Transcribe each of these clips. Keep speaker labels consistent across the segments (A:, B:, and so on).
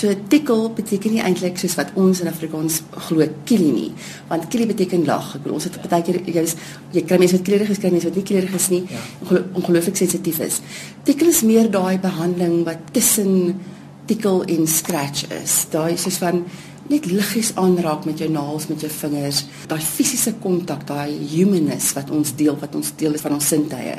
A: So tikkel beteken nie eintlik soos wat ons in Afrikaans glo kili nie, want kili beteken lag. Ek bedoel ons het baie keer jy is jy kry mense wat kleurig is, kry mense wat nie kleurig is nie, ja. ongelooflik sensitief is. Tikkel is meer daai behandeling wat tussen tikkel en scratch is. Daai soos van net liggies aanraak met jou naels met jou vingers, daai fisiese kontak, daai humanness wat ons deel wat ons deel is van ons sintuie.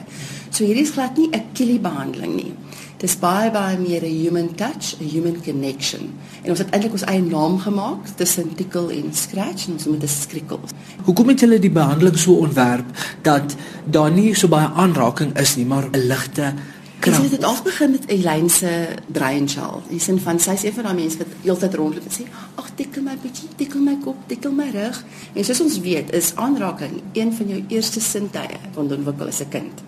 A: So hierdie is glad nie 'n kili behandeling nie. Dis baie baie meer 'n human touch, 'n human connection. En ons het eintlik ons eie naam gemaak tussen tickle en scratch en ons noem dit skrikkel.
B: Hoekom het julle die behandeling so ontwerp dat daar nie so baie aanraking is nie, maar 'n ligte
A: Krap. Ons het dit al begin met Elaine se dreienchal. Die sin van sy is een van daai mense wat heeltyd rondloop en sê, "Ag, tikkel my bietjie, tikkel my kop, tikkel my rug." En soos ons weet, is aanraking een van jou eerste sintuie wat ontwikkel as 'n kind.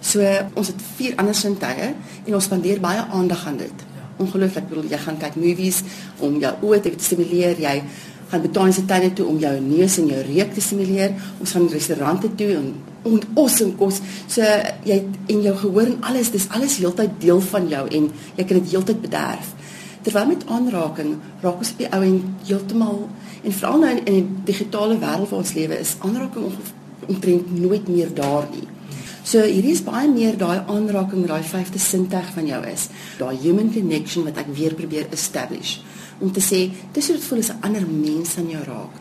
A: So ons het vier ander sintuie en ons spandeer baie aandag aan dit. Ongelooflik, ek bedoel jy gaan kyk movies om jou oë te stimuleer, jy gaan botaniese tuine toe om jou neus en jou reuk te stimuleer. Ons gaan restaurante toe en en awesome kos. So jy en jou gehoor en alles, dis alles heeltyd deel van jou en jy kan dit heeltyd bederf. Terwyl met aanraking raak ons op die ou en heeltemal en veral nou in, in die digitale wêreld waar ons lewe is, aanraking omtrent nooit meer daar nie. So hierdie is baie meer daai aanraking, daai vyfde sintuig van jou is. Daai human connection wat ek weer probeer establish om te sê dis hoe dit voel as 'n ander mens aan jou raak.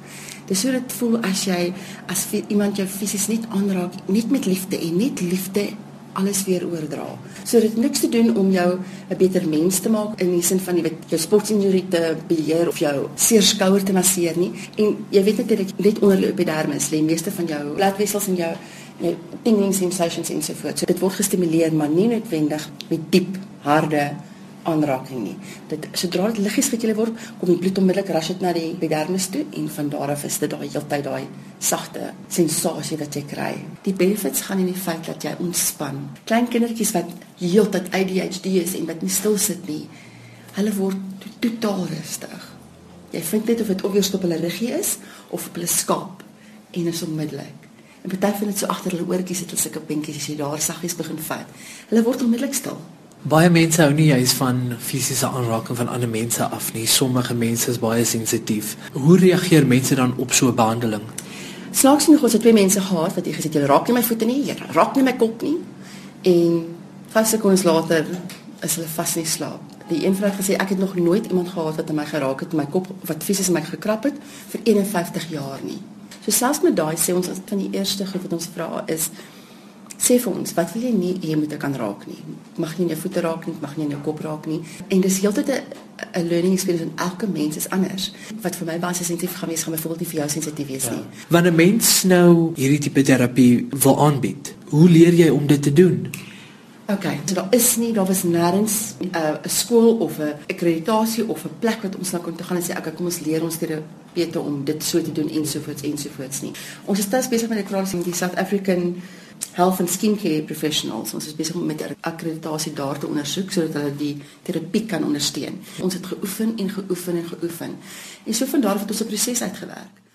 A: Dis hoe dit voel as jy as iemand jou fisies net aanraak, net met liefde en net liefde alles weer oordra. So dit niks te doen om jou 'n beter mens te maak in die sin van jy weet jou sportinjurie te beheer of jou seer skouer te masseer nie. En jy weet natuurlik net onder die epidermis lê meeste van jou bloedvessels en jou jou tingling sensations en so voort. So dit word gestimuleer maar nie noodwendig met diep harde aanraking nie. Dit sodra dit liggies vir julle word, kom die bloed onmiddellik rush dit na die epidermis toe en van daar af is dit daai heeltyd daai sagte sensasie wat jy kry. Die benefits gaan in die feit dat jy ontspan. Klein kindertjies wat heeltyd ADHD is en wat nie stil sit nie, hulle word totaal rustig. Jy vind net of dit of eers op hulle ruggie is of op hulle skaap en is onmiddellik. En party van dit so agter hulle oortjies het hulle sulke pinkies as jy daar saggies begin vat. Hulle word onmiddellik stil.
B: Baie mense hou nie juis van fisiese aanraking van ander mense af nie. Sommige mense is baie sensitief. Hoe reageer mense dan op so 'n behandeling?
A: Slaaks nog ons het twee mense gehad wat jy gesê jy raak nie my voete nie, jy raak nie my kop nie. En 5 sekondes later is hulle vas in slaap. Die een vrou het gesê ek het nog nooit iemand gehad wat my geraak het, my kop wat fisies my gekrap het vir 51 jaar nie. So selfs met daai sê ons van die eerste groep wat ons vra is sê vir ons, wat wil jy nie jy moet kan raak nie. Mag nie jou voete raak nie, mag nie jou kop raak nie. En dis heeltyd 'n 'n learning experience en elke mens is anders. Wat vir my baie sensitief gaan wees, gaan byvoorbeeld nie vir jou sensitief wees ja. nie.
B: Wanneer 'n mens nou hierdie tipe terapie wil aanbied, hoe leer jy om dit te doen?
A: Oké, okay, so daar is nie, daar was nêrens uh, 'n skool of 'n akkreditasie of 'n plek wat ons nou kon toe gaan en sê, "Oké, kom ons leer ons terapeute om dit so te doen ensovoorts ensovoorts nie." Ons is tans besig met 'n kursus in die South African health and skincare professionals. Ons is besig om met akkreditasie daar te ondersoek sodat hulle die terapie kan ondersteun. Ons het geoefen en geoefen en geoefen. En so van daar af het ons 'n proses uitgewerk.